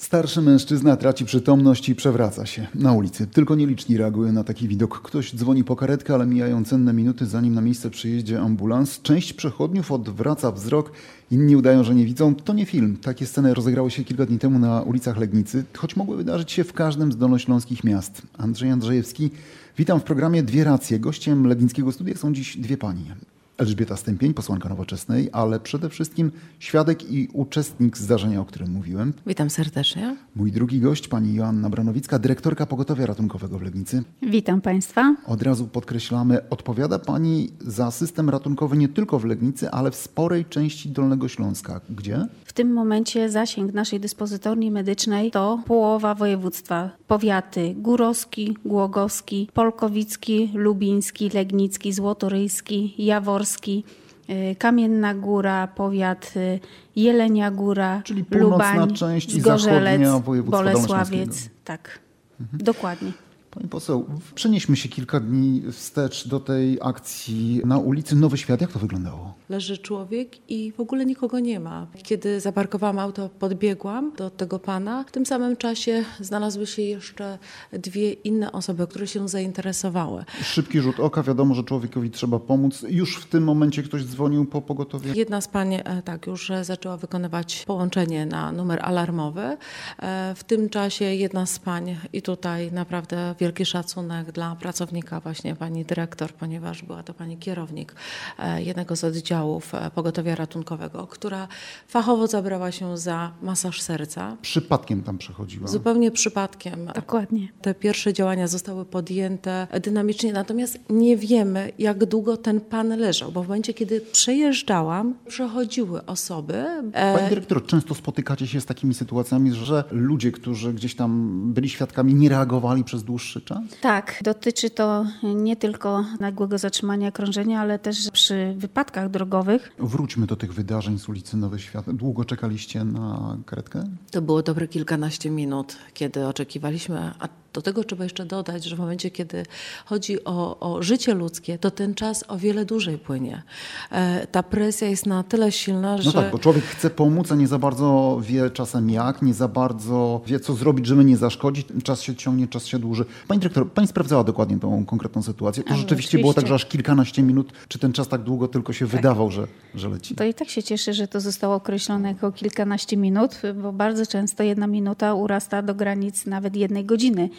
Starszy mężczyzna traci przytomność i przewraca się na ulicy. Tylko nieliczni reagują na taki widok. Ktoś dzwoni po karetkę, ale mijają cenne minuty, zanim na miejsce przyjeździe ambulans. Część przechodniów odwraca wzrok, inni udają, że nie widzą. To nie film. Takie sceny rozegrały się kilka dni temu na ulicach Legnicy, choć mogły wydarzyć się w każdym z dolnośląskich miast. Andrzej Andrzejewski, witam w programie Dwie Racje. Gościem Legnickiego Studia są dziś dwie panie. Elżbieta Stępień, posłanka Nowoczesnej, ale przede wszystkim świadek i uczestnik zdarzenia, o którym mówiłem. Witam serdecznie. Mój drugi gość, pani Joanna Branowicka, dyrektorka pogotowia ratunkowego w Legnicy. Witam Państwa. Od razu podkreślamy, odpowiada Pani za system ratunkowy nie tylko w Legnicy, ale w sporej części Dolnego Śląska. Gdzie? W tym momencie zasięg naszej dyspozytorni medycznej to połowa województwa. Powiaty Górowski, Głogowski, Polkowicki, Lubiński, Legnicki, Złotoryjski, Jaworski, y, Kamienna Góra, powiat y, Jelenia Góra, Czyli Lubań, część Zgorzelec, Bolesławiec. Tak, dokładnie. Pani poseł, przenieśmy się kilka dni wstecz do tej akcji na ulicy Nowy Świat. Jak to wyglądało? Leży człowiek i w ogóle nikogo nie ma. Kiedy zaparkowałam auto, podbiegłam do tego pana. W tym samym czasie znalazły się jeszcze dwie inne osoby, które się zainteresowały. Szybki rzut oka, wiadomo, że człowiekowi trzeba pomóc. Już w tym momencie ktoś dzwonił po pogotowie? Jedna z pań e, tak już e, zaczęła wykonywać połączenie na numer alarmowy. E, W tym czasie jedna z pań i tutaj naprawdę wielki szacunek dla pracownika właśnie pani dyrektor, ponieważ była to pani kierownik e, jednego z oddziałów e, pogotowia ratunkowego, która fachowo zabrała się za masaż serca. Przypadkiem tam przechodziła. Zupełnie przypadkiem. Dokładnie. Te pierwsze działania zostały podjęte dynamicznie, natomiast nie wiemy, jak długo ten pan leżał, bo w momencie, kiedy przejeżdżałam, przechodziły osoby. e, Pani dyrektor, często spotykacie się z takimi sytuacjami, że ludzie, którzy gdzieś tam byli świadkami, nie reagowali przez dłuższy czas? Tak, dotyczy to nie tylko nagłego zatrzymania krążenia, ale też przy wypadkach drogowych. Wróćmy do tych wydarzeń z ulicy Nowy Świat. Długo czekaliście na karetkę? To było dobre kilkanaście minut, kiedy oczekiwaliśmy, a do tego trzeba jeszcze dodać, że w momencie, kiedy chodzi o, o życie ludzkie, to ten czas o wiele dłużej płynie. E, ta presja jest na tyle silna, No że... tak, bo człowiek chce pomóc, a nie za bardzo wie czasem jak, nie za bardzo wie, co zrobić, żeby nie zaszkodzić. Czas się ciągnie, czas się dłuży. Pani dyrektor, pani sprawdzała dokładnie tą konkretną sytuację. To rzeczywiście było tak, że aż kilkanaście minut, czy ten czas tak długo tylko się wydawał, że, że leci? To i tak się cieszę, że to zostało określone jako kilkanaście minut, bo bardzo często jedna minuta urasta do granic nawet jednej godziny.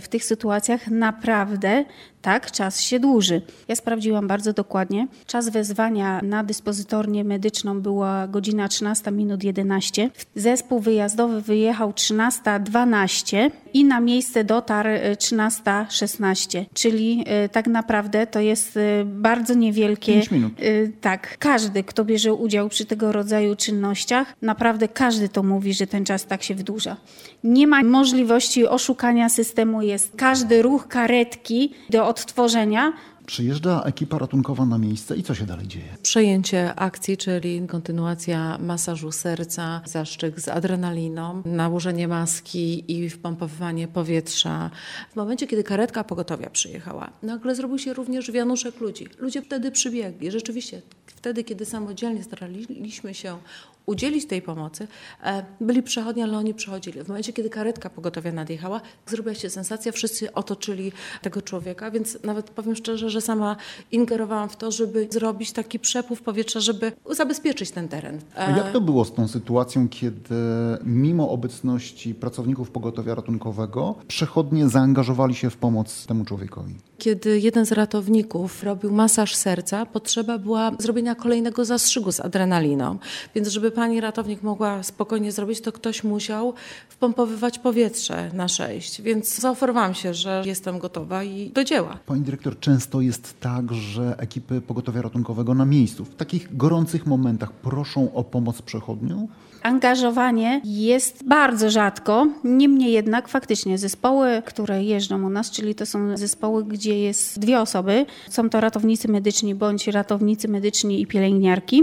W tych sytuacjach naprawdę tak czas się dłuży. Ja sprawdziłam bardzo dokładnie. Czas wezwania na dyspozytornię medyczną była godzina 13 minut 11. Zespół wyjazdowy wyjechał 13.12 i na miejsce dotarł e, 13.16, czyli e, tak naprawdę to jest e, bardzo niewielkie. Pięć minut. Tak, każdy, kto bierze udział przy tego rodzaju czynnościach, naprawdę każdy to mówi, że ten czas tak się wydłuża. Nie ma możliwości oszukania systemu, jest każdy ruch karetki do odtworzenia. Przyjeżdża ekipa ratunkowa na miejsce i co się dalej dzieje? Przejęcie akcji, czyli kontynuacja masażu serca, zaszczyk z adrenaliną, nałożenie maski i wpompowywanie powietrza. W momencie, kiedy karetka pogotowia przyjechała, nagle zrobił się również wianuszek ludzi. Ludzie wtedy przybiegli. Rzeczywiście, wtedy, kiedy samodzielnie staraliśmy się udzielić tej pomocy, e, byli przechodni, ale oni przechodzili. W momencie, kiedy karetka pogotowia nadjechała, zrobiła się sensacja, wszyscy otoczyli tego człowieka, więc nawet powiem szczerze, że sama ingerowałam w to, żeby zrobić taki przepływ powietrza, żeby zabezpieczyć ten teren. A jak to było z tą sytuacją, kiedy mimo obecności pracowników pogotowia ratunkowego przechodnie zaangażowali się w pomoc temu człowiekowi? Kiedy jeden z ratowników robił masaż serca, potrzeba była zrobienia kolejnego zastrzygu z adrenaliną. Więc żeby pani ratownik mogła spokojnie zrobić, to ktoś musiał wpompowywać powietrze na sześć. Więc zaoferowałam się, że jestem gotowa i do dzieła. Pani dyrektor, często jest tak, że ekipy pogotowia ratunkowego na miejscu w takich gorących momentach proszą o pomoc przechodnią? Angażowanie jest bardzo rzadko, niemniej jednak faktycznie zespoły, które jeżdżą u nas, czyli to są zespoły, gdzie jest dwie osoby, są to ratownicy medyczni bądź ratownicy medyczni i pielęgniarki.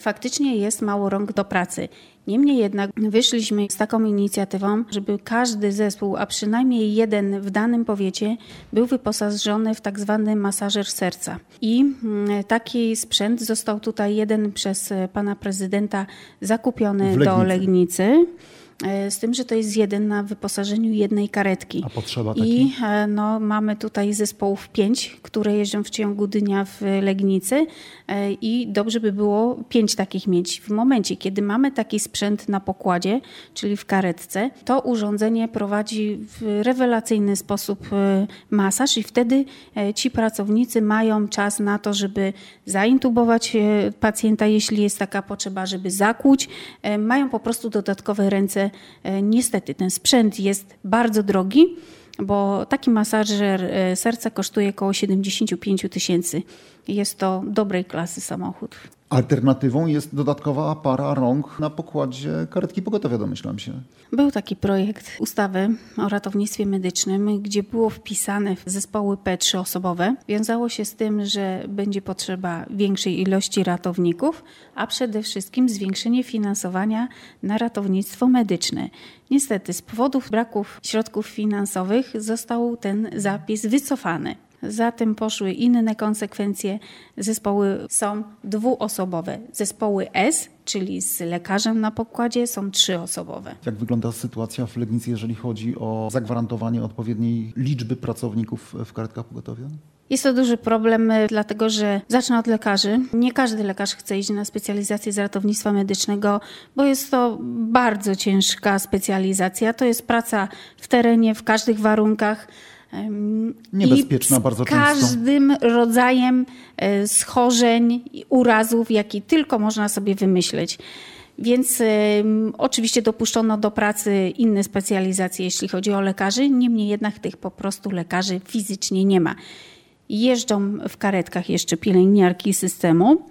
Faktycznie jest mało rąk do pracy. Niemniej jednak wyszliśmy z taką inicjatywą, żeby każdy zespół, a przynajmniej jeden w danym powiecie, był wyposażony w tak zwany masażer serca. I mm, taki sprzęt został tutaj jeden przez pana prezydenta zakupiony do Legnicy. E, z tym, że to jest jeden na wyposażeniu jednej karetki. A potrzeba takiej? I e, no, mamy tutaj zespołów pięć, które jeżdżą w ciągu dnia w Legnicy e, i dobrze by było pięć takich mieć. W momencie, kiedy mamy taki sprzęt na pokładzie, czyli w karetce, to urządzenie prowadzi w rewelacyjny sposób masaż i wtedy ci pracownicy mają czas na to, żeby zaintubować pacjenta, jeśli jest taka potrzeba, żeby zakłuć. Mają po prostu dodatkowe ręce niestety ten sprzęt jest bardzo drogi, bo taki masażer e, serca kosztuje około 75 tysięcy. Jest to dobrej klasy samochód. Alternatywą jest dodatkowa para rąk na pokładzie karetki pogotowia, domyślam się. Był taki projekt ustawy o ratownictwie medycznym, gdzie było wpisane zespoły P3 osobowe. Wiązało się z tym, że będzie potrzeba większej ilości ratowników, a przede wszystkim zwiększenie finansowania na ratownictwo medyczne. Niestety z powodów braków środków finansowych został ten zapis wycofany. Za tym poszły inne konsekwencje. Zespoły są dwuosobowe. Zespoły S, czyli z lekarzem na pokładzie, są trzyosobowe. Jak wygląda sytuacja w Legnicy, jeżeli chodzi o zagwarantowanie odpowiedniej liczby pracowników w karetkach pogotowia? Jest to duży problem, e, dlatego że zacznę od lekarzy. Nie każdy lekarz chce iść na specjalizację z ratownictwa medycznego, bo jest to bardzo ciężka specjalizacja. To jest praca w terenie, w każdych warunkach. Niebezpieczna bardzo często. każdym rodzajem e, schorzeń, urazów, jaki tylko można sobie wymyśleć. Więc y, oczywiście dopuszczono do pracy inne specjalizacje, jeśli chodzi o lekarzy, niemniej jednak tych po prostu lekarzy fizycznie nie ma. Jeżdżą w karetkach jeszcze pielęgniarki systemu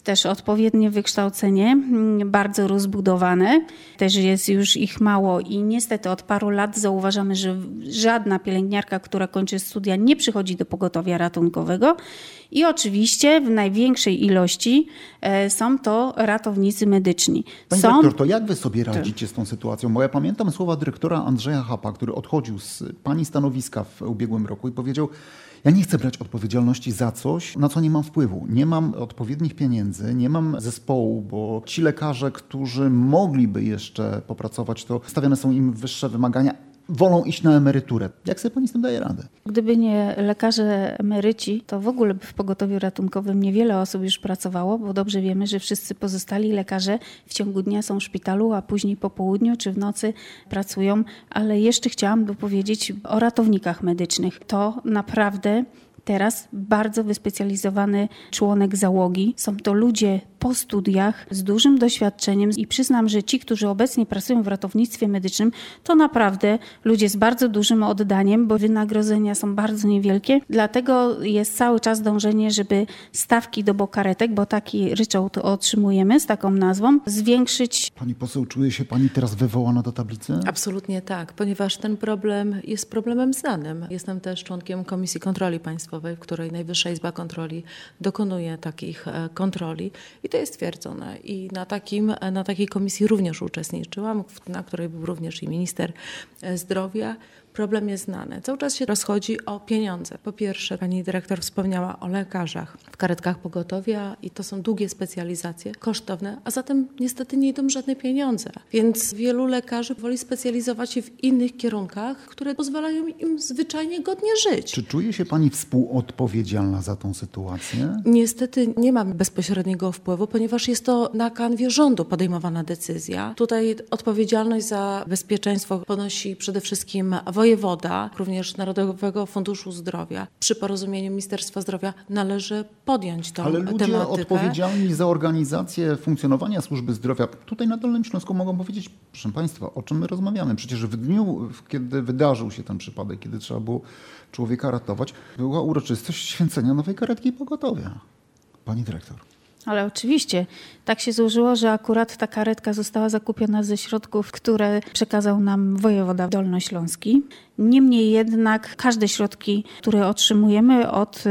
też odpowiednie wykształcenie, mm, bardzo rozbudowane. Też jest już ich mało i niestety od paru lat zauważamy, że żadna pielęgniarka, która kończy studia, nie przychodzi do pogotowia ratunkowego. I oczywiście w największej ilości e, są to ratownicy medyczni. Pani są... dyrektor, to jak wy sobie radzicie z tą sytuacją? Bo ja pamiętam słowa dyrektora Andrzeja Hapa, który odchodził z pani stanowiska w ubiegłym roku i powiedział, ja nie chcę brać odpowiedzialności za coś, na co nie mam wpływu. Nie mam odpowiednich pieniędzy, nie mam zespołu, bo ci lekarze, którzy mogliby jeszcze popracować, to stawiane są im wyższe wymagania, wolą iść na emeryturę. Jak sobie pani z tym daje radę? Gdyby nie lekarze emeryci, to w ogóle by w pogotowiu ratunkowym niewiele osób już pracowało, bo dobrze wiemy, że wszyscy pozostali lekarze w ciągu dnia są w szpitalu, a później po południu czy w nocy pracują. Ale jeszcze chciałam dopowiedzieć o ratownikach medycznych. To naprawdę teraz bardzo wyspecjalizowany członek załogi. Są to ludzie po studiach z dużym doświadczeniem i przyznam, że ci, którzy obecnie pracują w ratownictwie medycznym, to naprawdę ludzie z bardzo dużym oddaniem, bo wynagrodzenia są bardzo niewielkie. Dlatego jest cały czas dążenie, żeby stawki do bokaretek, bo taki ryczałt otrzymujemy z taką nazwą, zwiększyć. Pani poseł, czuje się pani teraz wywołana do tablicy? Absolutnie tak, ponieważ ten problem jest problemem znanym. Jestem też członkiem Komisji Kontroli Państwowej, w której Najwyższa Izba Kontroli dokonuje takich e, kontroli i to jest stwierdzone. I na, takim, na takiej komisji również uczestniczyłam, na której był również i minister e, zdrowia problem jest znany. Cały czas się rozchodzi o pieniądze. Po pierwsze, pani dyrektor wspomniała o lekarzach w karetkach pogotowia i to są długie specjalizacje, kosztowne, a zatem niestety nie idą żadne pieniądze. Więc wielu lekarzy woli specjalizować się w innych kierunkach, które pozwalają im zwyczajnie godnie żyć. Czy czuje się pani współodpowiedzialna za tą sytuację? Niestety nie mam bezpośredniego wpływu, ponieważ jest to na kanwie rządu podejmowana decyzja. Tutaj odpowiedzialność za bezpieczeństwo ponosi przede wszystkim wojewoda, również Narodowego Funduszu Zdrowia, przy porozumieniu Ministerstwa Zdrowia należy podjąć tę Ale ludzie tematykę. odpowiedzialni za organizację funkcjonowania służby zdrowia tutaj na Dolnym Śląsku mogą powiedzieć, proszę Państwa, o czym my rozmawiamy? Przecież w dniu, kiedy wydarzył się ten przypadek, kiedy trzeba było człowieka ratować, była uroczystość święcenia nowej karetki pogotowia. Pani dyrektor. Ale oczywiście tak się złożyło, że akurat ta karetka została zakupiona ze środków, które przekazał nam wojewoda dolnośląski. Niemniej jednak każde środki, które otrzymujemy od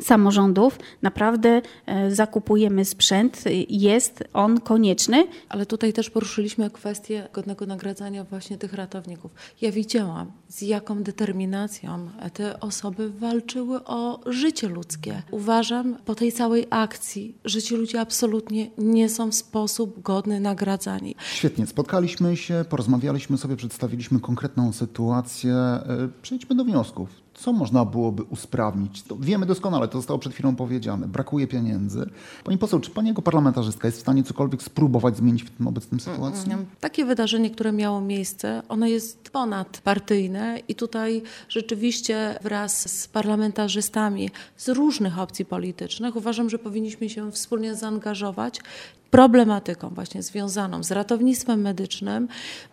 samorządów naprawdę e, zakupujemy sprzęt, jest on konieczny. Ale tutaj też poruszyliśmy kwestię godnego nagradzania właśnie tych ratowników. Ja widziałam, z jaką determinacją te osoby walczyły o życie ludzkie. Uważam po tej całej akcji, że ci ludzie absolutnie nie są w sposób godny nagradzani. Świetnie, spotkaliśmy się, porozmawialiśmy sobie, przedstawiliśmy konkretną sytuację. E, przejdźmy do wniosków co można byłoby usprawnić? To wiemy doskonale, to zostało przed chwilą powiedziane. Brakuje pieniędzy. Pani poseł, czy pani jako parlamentarzystka jest w stanie cokolwiek spróbować zmienić w tym obecnym sytuacji? Takie wydarzenie, które miało miejsce, ono jest ponadpartyjne i tutaj rzeczywiście wraz z parlamentarzystami z różnych opcji politycznych uważam, że powinniśmy się wspólnie zaangażować problematyką właśnie związaną z ratownictwem medycznym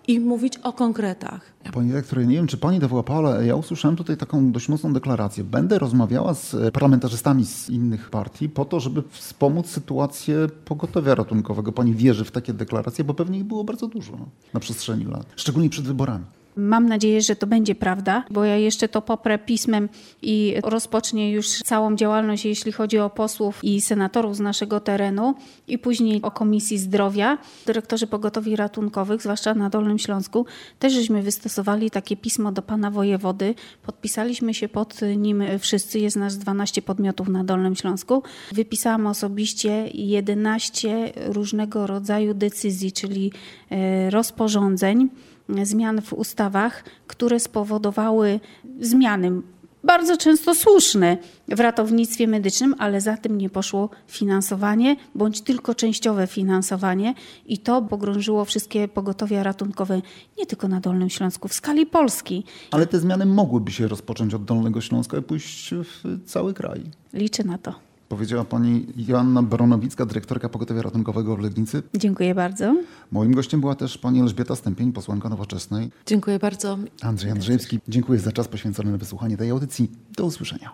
i mówić o konkretach. Pani dyrektor, ja nie wiem, czy pani to wyłapała, ale ja usłyszałem tutaj taką dość mocną deklarację. Będę rozmawiała z parlamentarzystami z innych partii po to, żeby wspomóc sytuację pogotowia ratunkowego. Pani wierzy w takie deklaracje, bo pewnie ich było bardzo dużo na przestrzeni lat, szczególnie przed wyborami. Mam nadzieję, że to będzie prawda, bo ja jeszcze to poprę pismem i rozpocznie już całą działalność, jeśli chodzi o posłów i senatorów z naszego terenu i później o Komisji Zdrowia. Dyrektorzy pogotowi ratunkowych, zwłaszcza na Dolnym Śląsku, też żeśmy wystosowali takie pismo do pana wojewody. Podpisaliśmy się pod nim wszyscy, jest nas 12 podmiotów na Dolnym Śląsku. Wypisałam osobiście 11 różnego rodzaju decyzji, czyli e, rozporządzeń zmian w ustawach, które spowodowały zmiany bardzo często słuszne w ratownictwie medycznym, ale za tym nie poszło finansowanie bądź tylko częściowe finansowanie i to pogrążyło wszystkie pogotowia ratunkowe nie tylko na Dolnym Śląsku, w skali Polski. Ale te zmiany mogłyby się rozpocząć od Dolnego Śląska i pójść w cały kraj. Liczę na to. Powiedziała pani Joanna Baronowicka, dyrektorka pogotowia ratunkowego w Legnicy. Dziękuję bardzo. Moim gościem była też pani Elżbieta Stępień, posłanka Nowoczesnej. Dziękuję bardzo. Andrzej Andrzejewski, dziękuję za czas poświęcony na wysłuchanie tej audycji. Do usłyszenia.